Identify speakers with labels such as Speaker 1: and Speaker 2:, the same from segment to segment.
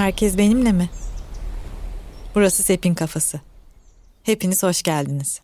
Speaker 1: Herkes benimle mi? Burası Sepin Kafası. Hepiniz hoş geldiniz.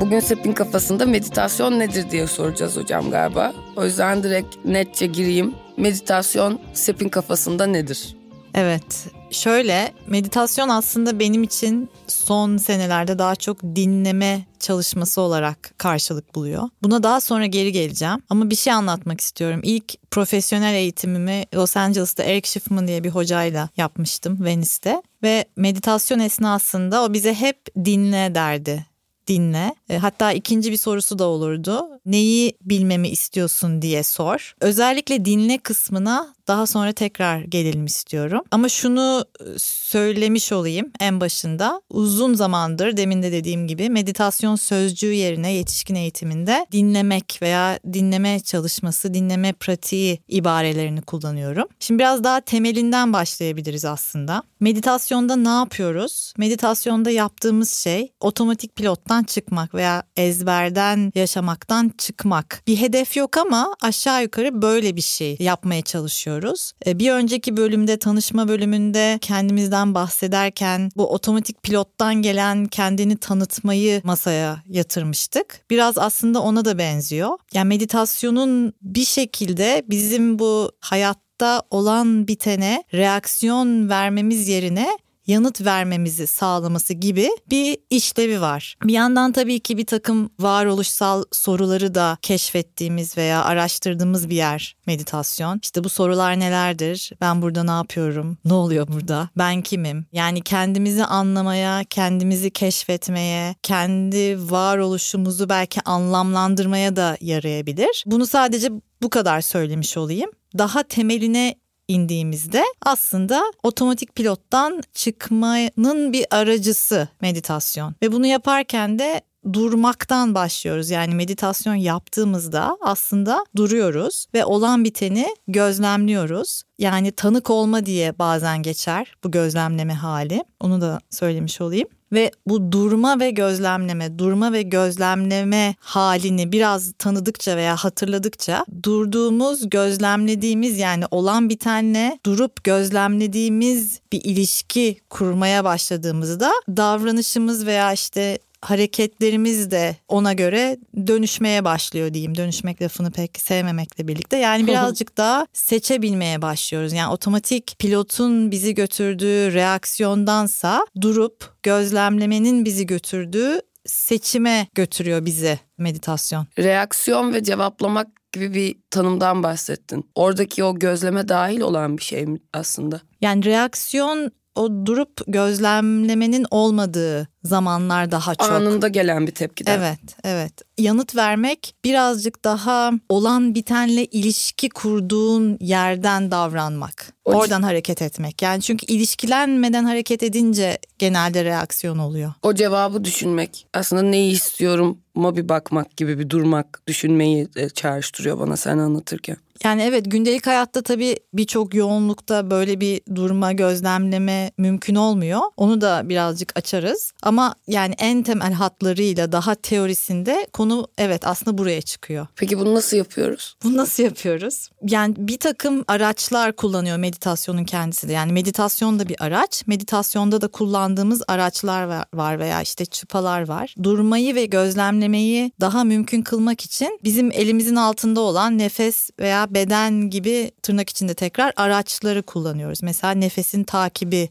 Speaker 2: Bugün Sepin kafasında meditasyon nedir diye soracağız hocam galiba. O yüzden direkt netçe gireyim. Meditasyon Sepin kafasında nedir?
Speaker 1: Evet, şöyle meditasyon aslında benim için son senelerde daha çok dinleme çalışması olarak karşılık buluyor. Buna daha sonra geri geleceğim ama bir şey anlatmak istiyorum. İlk profesyonel eğitimimi Los Angeles'ta Eric Schiffman diye bir hocayla yapmıştım Venice'te ve meditasyon esnasında o bize hep dinle derdi dinle. E, hatta ikinci bir sorusu da olurdu. Neyi bilmemi istiyorsun diye sor. Özellikle dinle kısmına daha sonra tekrar gelelim istiyorum. Ama şunu e, söylemiş olayım en başında. Uzun zamandır demin de dediğim gibi meditasyon sözcüğü yerine yetişkin eğitiminde dinlemek veya dinleme çalışması, dinleme pratiği ibarelerini kullanıyorum. Şimdi biraz daha temelinden başlayabiliriz aslında. Meditasyonda ne yapıyoruz? Meditasyonda yaptığımız şey otomatik pilottan çıkmak veya ezberden yaşamaktan çıkmak. Bir hedef yok ama aşağı yukarı böyle bir şey yapmaya çalışıyoruz. E, bir önceki bölümde tanışma bölümünde kendimizden bahsederken bu otomatik pilottan gelen kendini tanıtmayı masaya yatırmıştık. Biraz aslında ona da benziyor. Yani meditasyonun bir şekilde bizim bu hayatta olan bitene reaksiyon vermemiz yerine yanıt vermemizi sağlaması gibi bir işlevi var. Bir yandan tabii ki bir takım varoluşsal soruları da keşfettiğimiz veya araştırdığımız bir yer meditasyon. İşte bu sorular nelerdir? Ben burada ne yapıyorum? Ne oluyor burada? Ben kimim? Yani kendimizi anlamaya, kendimizi keşfetmeye, kendi varoluşumuzu belki anlamlandırmaya da yarayabilir. Bunu sadece bu kadar söylemiş olayım. Daha temeline indiğimizde aslında otomatik pilottan çıkmanın bir aracısı meditasyon. Ve bunu yaparken de durmaktan başlıyoruz. Yani meditasyon yaptığımızda aslında duruyoruz ve olan biteni gözlemliyoruz. Yani tanık olma diye bazen geçer bu gözlemleme hali. Onu da söylemiş olayım. Ve bu durma ve gözlemleme, durma ve gözlemleme halini biraz tanıdıkça veya hatırladıkça durduğumuz, gözlemlediğimiz yani olan bitenle durup gözlemlediğimiz bir ilişki kurmaya başladığımızda davranışımız veya işte hareketlerimiz de ona göre dönüşmeye başlıyor diyeyim. Dönüşmek lafını pek sevmemekle birlikte. Yani birazcık daha seçebilmeye başlıyoruz. Yani otomatik pilotun bizi götürdüğü reaksiyondansa durup gözlemlemenin bizi götürdüğü seçime götürüyor bizi meditasyon.
Speaker 2: Reaksiyon ve cevaplamak gibi bir tanımdan bahsettin. Oradaki o gözleme dahil olan bir şey mi aslında?
Speaker 1: Yani reaksiyon o durup gözlemlemenin olmadığı zamanlar daha çok.
Speaker 2: Anında gelen bir tepkiden.
Speaker 1: Evet, evet. Yanıt vermek birazcık daha olan bitenle ilişki kurduğun yerden davranmak. O Oradan hareket etmek. Yani çünkü ilişkilenmeden hareket edince genelde reaksiyon oluyor.
Speaker 2: O cevabı düşünmek. Aslında neyi istiyorum etrafıma bir bakmak gibi bir durmak, düşünmeyi e, çağrıştırıyor bana sen anlatırken.
Speaker 1: Yani evet gündelik hayatta tabii birçok yoğunlukta böyle bir durma, gözlemleme mümkün olmuyor. Onu da birazcık açarız. Ama yani en temel hatlarıyla daha teorisinde konu evet aslında buraya çıkıyor.
Speaker 2: Peki bunu nasıl yapıyoruz?
Speaker 1: Bunu nasıl yapıyoruz? Yani bir takım araçlar kullanıyor meditasyonun kendisi de. Yani meditasyon da bir araç. Meditasyonda da kullandığımız araçlar var veya işte çıpalar var. Durmayı ve gözlemlemeyi daha mümkün kılmak için bizim elimizin altında olan nefes veya beden gibi tırnak içinde tekrar araçları kullanıyoruz. Mesela nefesin takibi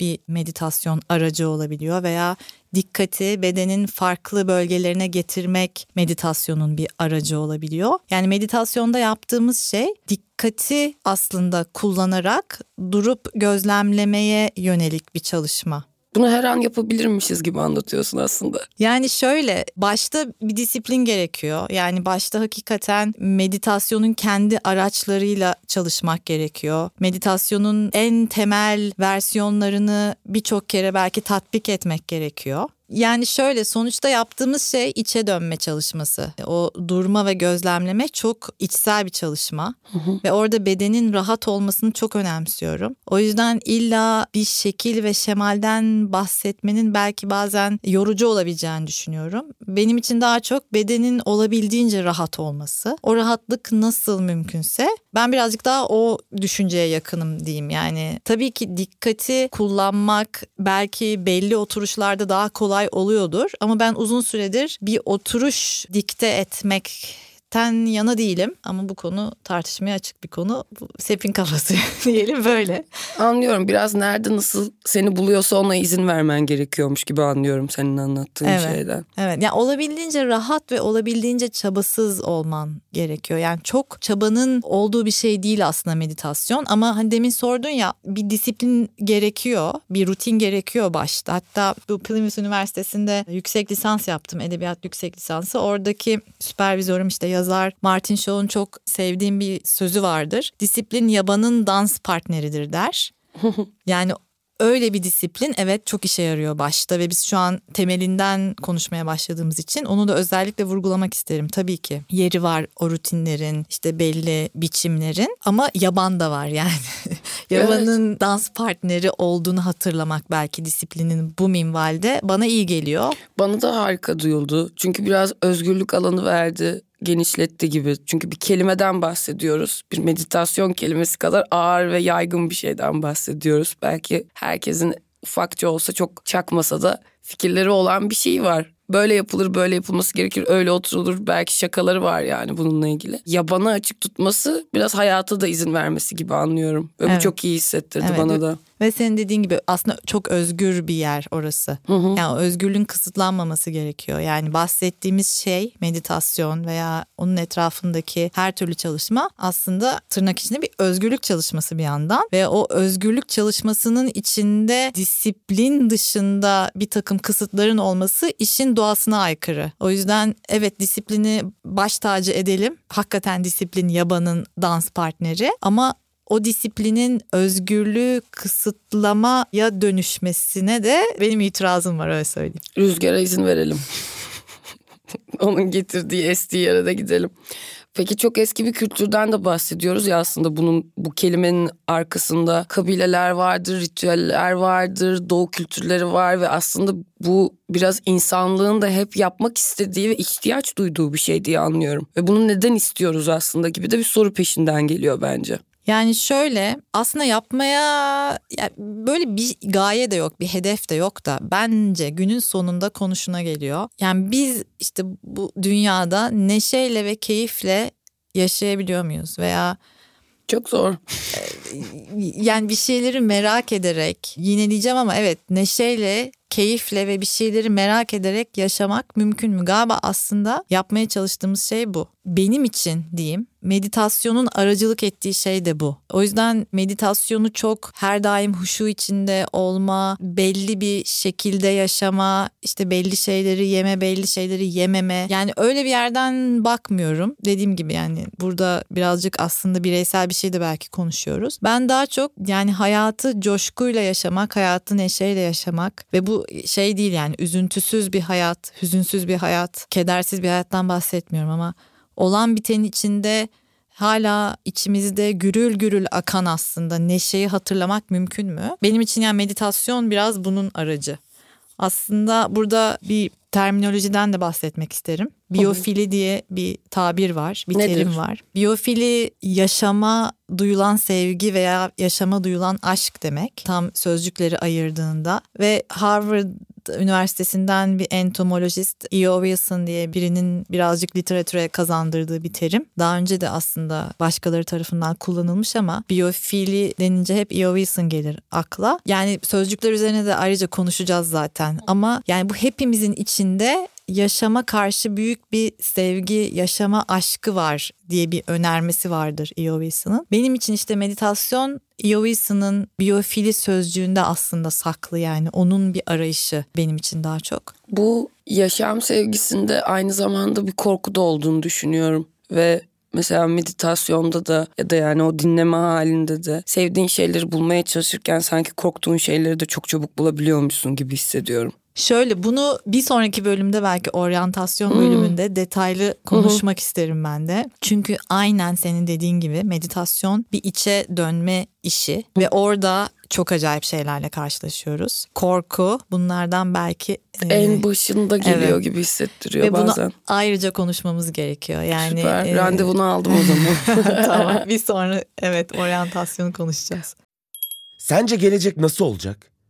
Speaker 1: bir meditasyon aracı olabiliyor veya dikkati bedenin farklı bölgelerine getirmek meditasyonun bir aracı olabiliyor. Yani meditasyonda yaptığımız şey dikkati aslında kullanarak durup gözlemlemeye yönelik bir çalışma.
Speaker 2: Bunu her an yapabilirmişiz gibi anlatıyorsun aslında.
Speaker 1: Yani şöyle başta bir disiplin gerekiyor. Yani başta hakikaten meditasyonun kendi araçlarıyla çalışmak gerekiyor. Meditasyonun en temel versiyonlarını birçok kere belki tatbik etmek gerekiyor. Yani şöyle sonuçta yaptığımız şey içe dönme çalışması. O durma ve gözlemleme çok içsel bir çalışma. Hı hı. Ve orada bedenin rahat olmasını çok önemsiyorum. O yüzden illa bir şekil ve şemalden bahsetmenin belki bazen yorucu olabileceğini düşünüyorum. Benim için daha çok bedenin olabildiğince rahat olması. O rahatlık nasıl mümkünse ben birazcık daha o düşünceye yakınım diyeyim. Yani tabii ki dikkati kullanmak belki belli oturuşlarda daha kolay oluyordur ama ben uzun süredir bir oturuş dikte etmek ten yana değilim ama bu konu tartışmaya açık bir konu. Bu sepin kafası diyelim böyle.
Speaker 2: Anlıyorum biraz nerede nasıl seni buluyorsa ona izin vermen gerekiyormuş gibi anlıyorum senin anlattığın
Speaker 1: evet.
Speaker 2: şeyden.
Speaker 1: Evet yani olabildiğince rahat ve olabildiğince çabasız olman gerekiyor. Yani çok çabanın olduğu bir şey değil aslında meditasyon ama hani demin sordun ya bir disiplin gerekiyor, bir rutin gerekiyor başta. Hatta bu Plymouth Üniversitesi'nde yüksek lisans yaptım, edebiyat yüksek lisansı. Oradaki süpervizörüm işte yaz yazar Martin Shaw'un çok sevdiğim bir sözü vardır. Disiplin yabanın dans partneridir der. yani öyle bir disiplin evet çok işe yarıyor başta ve biz şu an temelinden konuşmaya başladığımız için onu da özellikle vurgulamak isterim. Tabii ki yeri var o rutinlerin işte belli biçimlerin ama yaban da var yani. Yabanın evet. dans partneri olduğunu hatırlamak belki disiplinin bu minvalde bana iyi geliyor.
Speaker 2: Bana da harika duyuldu. Çünkü biraz özgürlük alanı verdi genişletti gibi. Çünkü bir kelimeden bahsediyoruz. Bir meditasyon kelimesi kadar ağır ve yaygın bir şeyden bahsediyoruz. Belki herkesin ufakça olsa çok çakmasa da fikirleri olan bir şey var böyle yapılır böyle yapılması gerekir öyle oturulur belki şakaları var yani bununla ilgili. Yabana açık tutması biraz hayata da izin vermesi gibi anlıyorum. Ve evet. bu çok iyi hissettirdi evet. bana da.
Speaker 1: Ve senin dediğin gibi aslında çok özgür bir yer orası. Hı hı. Yani özgürlüğün kısıtlanmaması gerekiyor. Yani bahsettiğimiz şey meditasyon veya onun etrafındaki her türlü çalışma aslında tırnak içinde bir özgürlük çalışması bir yandan. Ve o özgürlük çalışmasının içinde disiplin dışında bir takım kısıtların olması işin doğasına aykırı. O yüzden evet disiplini baş tacı edelim. Hakikaten disiplin yabanın dans partneri ama o disiplinin özgürlüğü kısıtlamaya dönüşmesine de benim itirazım var öyle söyleyeyim.
Speaker 2: Rüzgara izin verelim. Onun getirdiği estiği yere de gidelim. Peki çok eski bir kültürden de bahsediyoruz ya aslında bunun bu kelimenin arkasında kabileler vardır, ritüeller vardır, doğu kültürleri var ve aslında bu biraz insanlığın da hep yapmak istediği ve ihtiyaç duyduğu bir şey diye anlıyorum. Ve bunu neden istiyoruz aslında gibi de bir soru peşinden geliyor bence.
Speaker 1: Yani şöyle aslında yapmaya yani böyle bir gaye de yok bir hedef de yok da bence günün sonunda konuşuna geliyor. Yani biz işte bu dünyada neşeyle ve keyifle yaşayabiliyor muyuz veya
Speaker 2: çok zor.
Speaker 1: Yani bir şeyleri merak ederek yine diyeceğim ama evet neşeyle keyifle ve bir şeyleri merak ederek yaşamak mümkün mü? Galiba aslında yapmaya çalıştığımız şey bu. benim için diyeyim meditasyonun aracılık ettiği şey de bu. O yüzden meditasyonu çok her daim huşu içinde olma, belli bir şekilde yaşama, işte belli şeyleri yeme, belli şeyleri yememe. Yani öyle bir yerden bakmıyorum. Dediğim gibi yani burada birazcık aslında bireysel bir şey de belki konuşuyoruz. Ben daha çok yani hayatı coşkuyla yaşamak, hayatı neşeyle yaşamak ve bu şey değil yani üzüntüsüz bir hayat, hüzünsüz bir hayat, kedersiz bir hayattan bahsetmiyorum ama olan bitenin içinde hala içimizde gürül gürül akan aslında neşeyi hatırlamak mümkün mü? Benim için yani meditasyon biraz bunun aracı. Aslında burada bir terminolojiden de bahsetmek isterim. Biyofili diye bir tabir var, bir
Speaker 2: Nedir?
Speaker 1: terim var. Biyofili yaşama duyulan sevgi veya yaşama duyulan aşk demek. Tam sözcükleri ayırdığında ve Harvard Üniversitesi'nden bir entomolojist E.O. Wilson diye birinin birazcık literatüre kazandırdığı bir terim. Daha önce de aslında başkaları tarafından kullanılmış ama biyofili denince hep E.O. Wilson gelir akla. Yani sözcükler üzerine de ayrıca konuşacağız zaten ama yani bu hepimizin içinde yaşama karşı büyük bir sevgi, yaşama aşkı var diye bir önermesi vardır E.O. Wilson'ın. Benim için işte meditasyon E.O. Wilson'ın biyofili sözcüğünde aslında saklı yani onun bir arayışı benim için daha çok.
Speaker 2: Bu yaşam sevgisinde aynı zamanda bir korku da olduğunu düşünüyorum ve mesela meditasyonda da ya da yani o dinleme halinde de sevdiğin şeyleri bulmaya çalışırken sanki korktuğun şeyleri de çok çabuk bulabiliyormuşsun gibi hissediyorum.
Speaker 1: Şöyle bunu bir sonraki bölümde belki oryantasyon bölümünde detaylı konuşmak isterim ben de. Çünkü aynen senin dediğin gibi meditasyon bir içe dönme işi ve orada çok acayip şeylerle karşılaşıyoruz. Korku bunlardan belki e,
Speaker 2: En başında geliyor
Speaker 1: evet.
Speaker 2: gibi hissettiriyor
Speaker 1: ve bunu
Speaker 2: bazen.
Speaker 1: ayrıca konuşmamız gerekiyor. Yani
Speaker 2: Süper.
Speaker 1: e,
Speaker 2: Randevunu aldım o zaman.
Speaker 1: tamam. Bir sonra evet oryantasyonu konuşacağız.
Speaker 3: Sence gelecek nasıl olacak?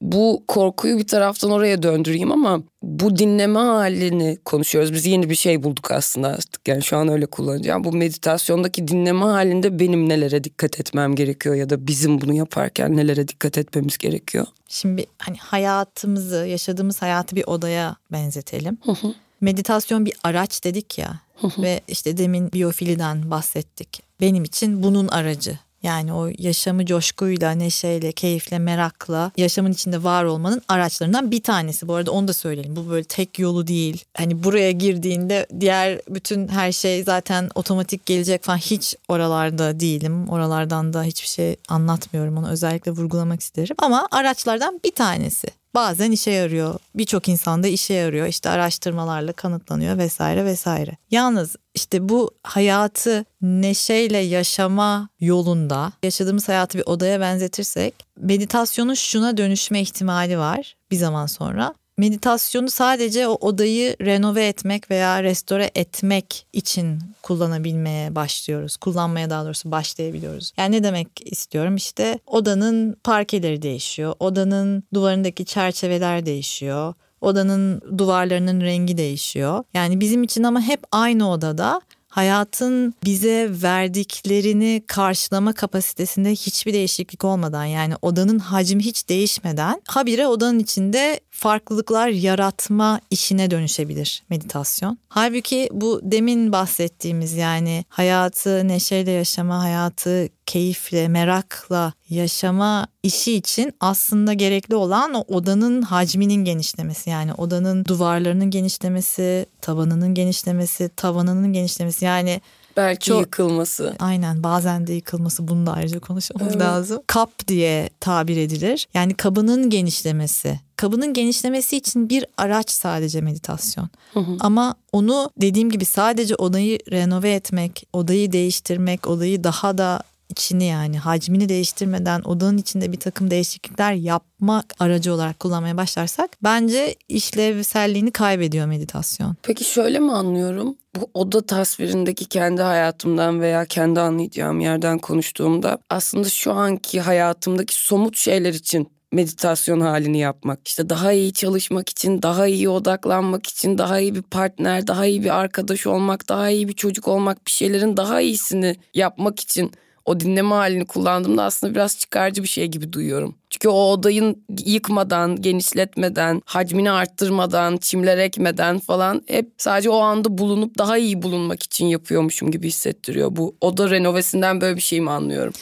Speaker 2: bu korkuyu bir taraftan oraya döndüreyim ama bu dinleme halini konuşuyoruz. Biz yeni bir şey bulduk aslında artık. Yani şu an öyle kullanacağım. Bu meditasyondaki dinleme halinde benim nelere dikkat etmem gerekiyor ya da bizim bunu yaparken nelere dikkat etmemiz gerekiyor.
Speaker 1: Şimdi hani hayatımızı, yaşadığımız hayatı bir odaya benzetelim. Meditasyon bir araç dedik ya ve işte demin biyofiliden bahsettik. Benim için bunun aracı. Yani o yaşamı coşkuyla, neşeyle, keyifle, merakla yaşamın içinde var olmanın araçlarından bir tanesi. Bu arada onu da söyleyelim. Bu böyle tek yolu değil. Hani buraya girdiğinde diğer bütün her şey zaten otomatik gelecek falan hiç oralarda değilim. Oralardan da hiçbir şey anlatmıyorum. Onu özellikle vurgulamak isterim. Ama araçlardan bir tanesi. Bazen işe yarıyor. Birçok insanda işe yarıyor. İşte araştırmalarla kanıtlanıyor vesaire vesaire. Yalnız işte bu hayatı neşeyle yaşama yolunda yaşadığımız hayatı bir odaya benzetirsek meditasyonun şuna dönüşme ihtimali var bir zaman sonra. Meditasyonu sadece o odayı renove etmek veya restore etmek için kullanabilmeye başlıyoruz. Kullanmaya daha doğrusu başlayabiliyoruz. Yani ne demek istiyorum? İşte odanın parkeleri değişiyor. Odanın duvarındaki çerçeveler değişiyor. Odanın duvarlarının rengi değişiyor. Yani bizim için ama hep aynı odada hayatın bize verdiklerini karşılama kapasitesinde hiçbir değişiklik olmadan yani odanın hacmi hiç değişmeden habire odanın içinde farklılıklar yaratma işine dönüşebilir meditasyon. Halbuki bu demin bahsettiğimiz yani hayatı neşeyle yaşama, hayatı keyifle, merakla yaşama işi için aslında gerekli olan o odanın hacminin genişlemesi. Yani odanın duvarlarının genişlemesi, tavanının genişlemesi, tavanının genişlemesi. Yani
Speaker 2: Belki
Speaker 1: Çok-
Speaker 2: yıkılması.
Speaker 1: Aynen bazen de yıkılması bunu da ayrıca konuşmamız
Speaker 2: Evet.
Speaker 1: lazım. Kap diye tabir edilir. Yani kabının genişlemesi. Kabının genişlemesi için bir araç sadece meditasyon. Ama onu dediğim gibi sadece odayı renove etmek, odayı değiştirmek, odayı daha da içini yani hacmini değiştirmeden odanın içinde bir takım değişiklikler yapmak aracı olarak kullanmaya başlarsak bence işlevselliğini kaybediyor meditasyon.
Speaker 2: Peki şöyle mi anlıyorum? Bu oda tasvirindeki kendi hayatımdan veya kendi anlayacağım yerden konuştuğumda aslında şu anki hayatımdaki somut şeyler için meditasyon halini yapmak. İşte daha iyi çalışmak için, daha iyi odaklanmak için, daha iyi bir partner, daha iyi bir arkadaş olmak, daha iyi bir çocuk olmak, bir şeylerin daha iyisini yapmak için o dinleme halini kullandığımda aslında biraz çıkarcı bir şey gibi duyuyorum. Çünkü o odayı yıkmadan, genişletmeden, hacmini arttırmadan, çimler ekmeden falan hep sadece o anda bulunup daha iyi bulunmak için yapıyormuşum gibi hissettiriyor. Bu oda renovesinden böyle bir şey mi anlıyorum?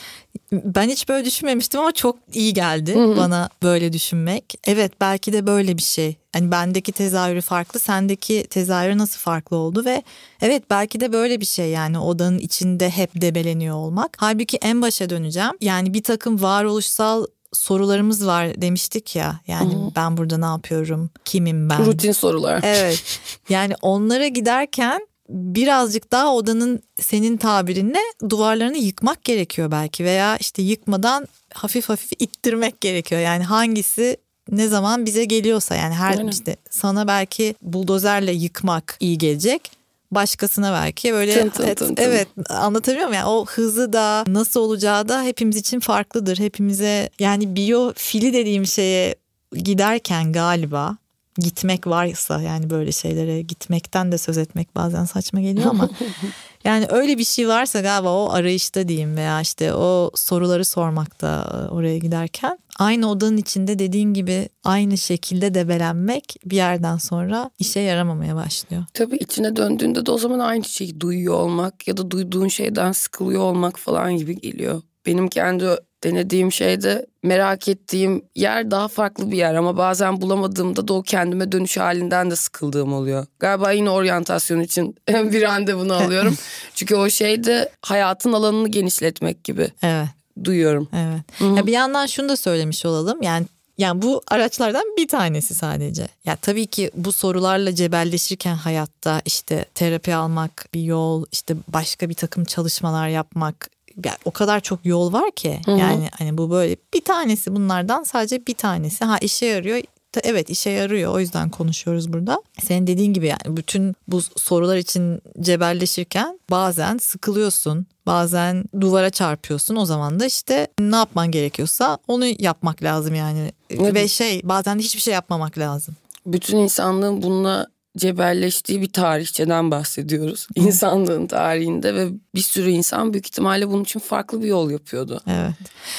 Speaker 1: Ben hiç böyle düşünmemiştim ama çok iyi geldi bana böyle düşünmek. Evet belki de böyle bir şey. Hani bendeki tezahürü farklı, sendeki tezahürü nasıl farklı oldu ve evet belki de böyle bir şey yani odanın içinde hep debeleniyor olmak. Halbuki en başa döneceğim. Yani bir takım varoluşsal sorularımız var demiştik ya. Yani ben burada ne yapıyorum? Kimim ben?
Speaker 2: Rutin sorular.
Speaker 1: Evet. Yani onlara giderken birazcık daha odanın senin tabirinle duvarlarını yıkmak gerekiyor belki veya işte yıkmadan hafif hafif ittirmek gerekiyor. Yani hangisi ne zaman bize geliyorsa yani her
Speaker 2: Aynen.
Speaker 1: işte sana belki buldozerle yıkmak iyi gelecek. Başkasına belki böyle
Speaker 2: Tın tın
Speaker 1: evet,
Speaker 2: tın tın.
Speaker 1: evet anlatabiliyor muyum? Yani o hızı da nasıl olacağı da hepimiz için farklıdır. Hepimize yani biyofili dediğim şeye giderken galiba gitmek varsa yani böyle şeylere gitmekten de söz etmek bazen saçma geliyor ama yani öyle bir şey varsa galiba o arayışta diyeyim veya işte o soruları sormakta e, oraya giderken aynı odanın içinde dediğin gibi aynı şekilde debelenmek bir yerden sonra işe yaramamaya başlıyor.
Speaker 2: Tabii içine döndüğünde de o zaman aynı şeyi duyuyor olmak ya da duyduğun şeyden sıkılıyor olmak falan gibi geliyor. Benim kendi denediğim şeyde merak ettiğim yer daha farklı bir yer ama bazen bulamadığımda da o kendime dönüş halinden de sıkıldığım oluyor. Galiba yine oryantasyon için bir randevunu alıyorum. Çünkü o şey de hayatın alanını genişletmek gibi
Speaker 1: Evet.
Speaker 2: duyuyorum.
Speaker 1: Evet. Ya bir yandan şunu da söylemiş olalım. Yani yani bu araçlardan bir tanesi sadece. Ya tabii ki bu sorularla cebelleşirken hayatta işte terapi almak bir yol, işte başka bir takım çalışmalar yapmak ya o kadar çok yol var ki. Yani hani bu böyle bir tanesi bunlardan sadece bir tanesi. Ha işe yarıyor. Evet işe yarıyor o yüzden konuşuyoruz burada. Senin dediğin gibi yani bütün bu sorular için cebelleşirken bazen sıkılıyorsun. Bazen duvara çarpıyorsun o zaman da işte ne yapman gerekiyorsa onu yapmak lazım yani.
Speaker 2: Evet.
Speaker 1: Ve şey bazen de hiçbir şey yapmamak lazım.
Speaker 2: Bütün insanlığın bununla cebelleştiği bir tarihçeden bahsediyoruz. İnsanlığın tarihinde ve bir sürü insan büyük ihtimalle bunun için farklı bir yol yapıyordu.
Speaker 1: Evet.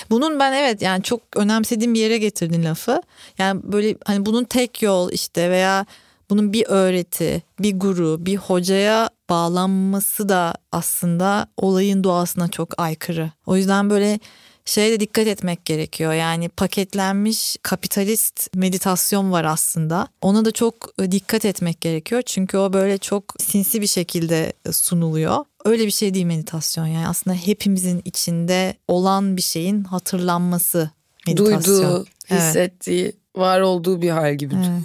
Speaker 1: Bunun ben evet yani çok önemsediğim bir yere getirdin lafı. Yani böyle hani bunun tek yol işte veya bunun bir öğreti, bir guru, bir hocaya bağlanması da aslında olayın doğasına çok aykırı. O yüzden böyle şeye de dikkat etmek gerekiyor. Yani paketlenmiş kapitalist meditasyon var aslında. Ona da çok dikkat etmek gerekiyor. Çünkü o böyle çok sinsi bir şekilde sunuluyor. Öyle bir şey değil meditasyon. Yani aslında hepimizin içinde olan bir şeyin hatırlanması meditasyon.
Speaker 2: Duyduğu,
Speaker 1: Evet.
Speaker 2: hissettiği, var olduğu bir hal gibi.
Speaker 1: Evet.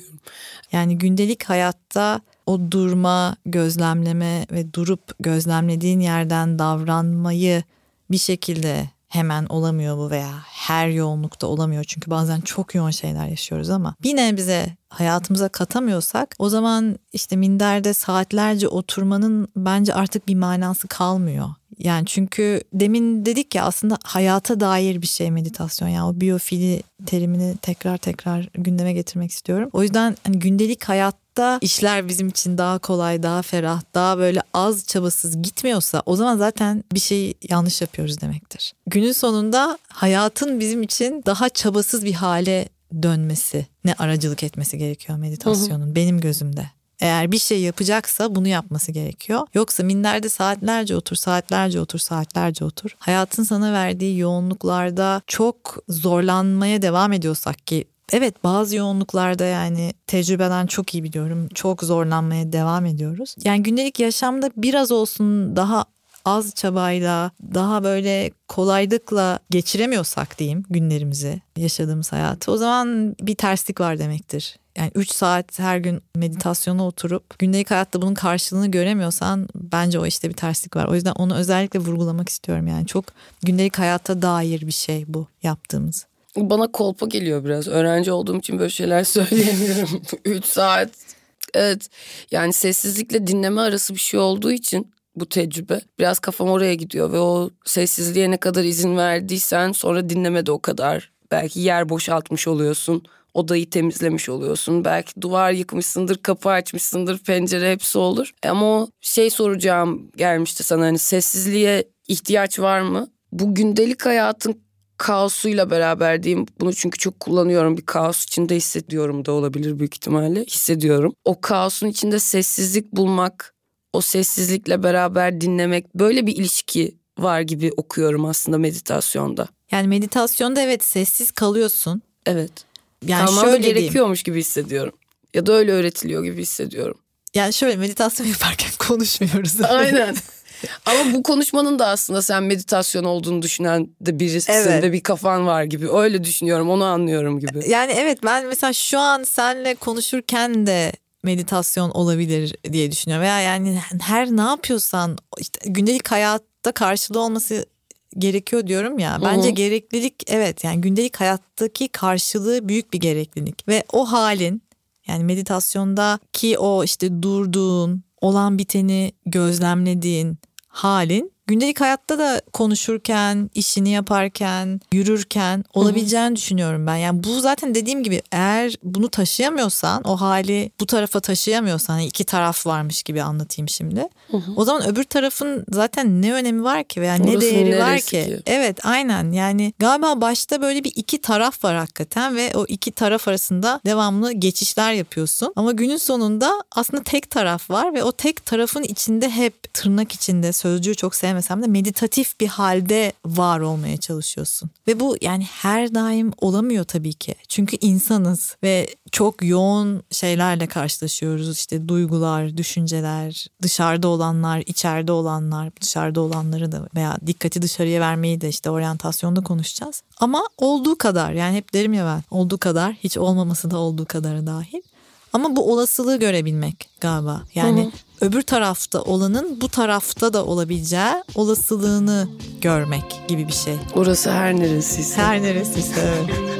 Speaker 1: Yani gündelik hayatta o durma, gözlemleme ve durup gözlemlediğin yerden davranmayı bir şekilde hemen olamıyor bu veya her yoğunlukta olamıyor. Çünkü bazen çok yoğun şeyler yaşıyoruz ama bir nebze hayatımıza katamıyorsak o zaman işte minderde saatlerce oturmanın bence artık bir manası kalmıyor. Yani çünkü demin dedik ya aslında hayata dair bir şey meditasyon. Yani o biyofili terimini tekrar tekrar gündeme getirmek istiyorum. O yüzden hani gündelik hayatta işler bizim için daha kolay, daha ferah, daha böyle az çabasız gitmiyorsa o zaman zaten bir şey yanlış yapıyoruz demektir. Günün sonunda hayatın bizim için daha çabasız bir hale dönmesi ne aracılık etmesi gerekiyor meditasyonun benim gözümde. Eğer bir şey yapacaksa bunu yapması gerekiyor. Yoksa minlerde saatlerce otur, saatlerce otur, saatlerce otur. Hayatın sana verdiği yoğunluklarda çok zorlanmaya devam ediyorsak ki Evet bazı yoğunluklarda yani tecrübeden çok iyi biliyorum. Çok zorlanmaya devam ediyoruz. Yani gündelik yaşamda biraz olsun daha az çabayla, daha böyle kolaylıkla geçiremiyorsak diyeyim günlerimizi, yaşadığımız hayatı o zaman bir terslik var demektir. Yani 3 saat her gün meditasyona oturup gündelik hayatta bunun karşılığını göremiyorsan bence o işte bir terslik var. O yüzden onu özellikle vurgulamak istiyorum. Yani çok gündelik hayata dair bir şey bu yaptığımız.
Speaker 2: Bana kolpa geliyor biraz. Öğrenci olduğum için böyle şeyler söyleyemiyorum. 3 saat. Evet. Yani sessizlikle dinleme arası bir şey olduğu için bu tecrübe biraz kafam oraya gidiyor ve o sessizliğe ne kadar izin verdiysen sonra dinleme de o kadar. Belki yer boşaltmış oluyorsun odayı temizlemiş oluyorsun. Belki duvar yıkmışsındır, kapı açmışsındır, pencere hepsi olur. Ama o şey soracağım gelmişti sana hani sessizliğe ihtiyaç var mı? Bu gündelik hayatın kaosuyla beraber diyeyim. Bunu çünkü çok kullanıyorum. Bir kaos içinde hissediyorum da olabilir büyük ihtimalle. Hissediyorum. O kaosun içinde sessizlik bulmak, o sessizlikle beraber dinlemek böyle bir ilişki var gibi okuyorum aslında meditasyonda.
Speaker 1: Yani meditasyonda evet sessiz kalıyorsun.
Speaker 2: Evet.
Speaker 1: Yani
Speaker 2: Kalmam
Speaker 1: şöyle
Speaker 2: gerekiyormuş diyeyim. gibi hissediyorum. Ya da öyle öğretiliyor gibi hissediyorum.
Speaker 1: Yani şöyle meditasyon yaparken konuşmuyoruz.
Speaker 2: Aynen. Ama bu konuşmanın da aslında sen meditasyon olduğunu düşünen de birisin evet. ve bir kafan var gibi. Öyle düşünüyorum onu anlıyorum gibi.
Speaker 1: Yani evet ben mesela şu an senle konuşurken de meditasyon olabilir diye düşünüyorum. Veya yani her ne yapıyorsan işte gündelik hayatta karşılığı olması gerekiyor diyorum ya. Bence Hı-hı. gereklilik evet yani gündelik hayattaki karşılığı büyük bir gereklilik ve o halin yani meditasyondaki o işte durduğun, olan biteni gözlemlediğin halin gündelik hayatta da konuşurken, işini yaparken, yürürken olabileceğini Hı-hı. düşünüyorum ben. Yani bu zaten dediğim gibi eğer bunu taşıyamıyorsan, o hali bu tarafa taşıyamıyorsan, yani iki taraf varmış gibi anlatayım şimdi. Hı-hı. O zaman öbür tarafın zaten ne önemi var ki veya ne değeri var ki? ki? Evet, aynen. Yani galiba başta böyle bir iki taraf var hakikaten ve o iki taraf arasında devamlı geçişler yapıyorsun. Ama günün sonunda aslında tek taraf var ve o tek tarafın içinde hep tırnak içinde sözcüğü çok sevmem söylemesem de meditatif bir halde var olmaya çalışıyorsun. Ve bu yani her daim olamıyor tabii ki. Çünkü insanız ve çok yoğun şeylerle karşılaşıyoruz. İşte duygular, düşünceler, dışarıda olanlar, içeride olanlar, dışarıda olanları da veya dikkati dışarıya vermeyi de işte oryantasyonda konuşacağız. Ama olduğu kadar yani hep derim ya ben olduğu kadar hiç olmaması da olduğu kadarı dahil. Ama bu olasılığı görebilmek galiba. Yani Hı-hı. öbür tarafta olanın bu tarafta da olabileceği olasılığını görmek gibi bir şey.
Speaker 2: Orası her neresiyse.
Speaker 1: Her neresiyse evet.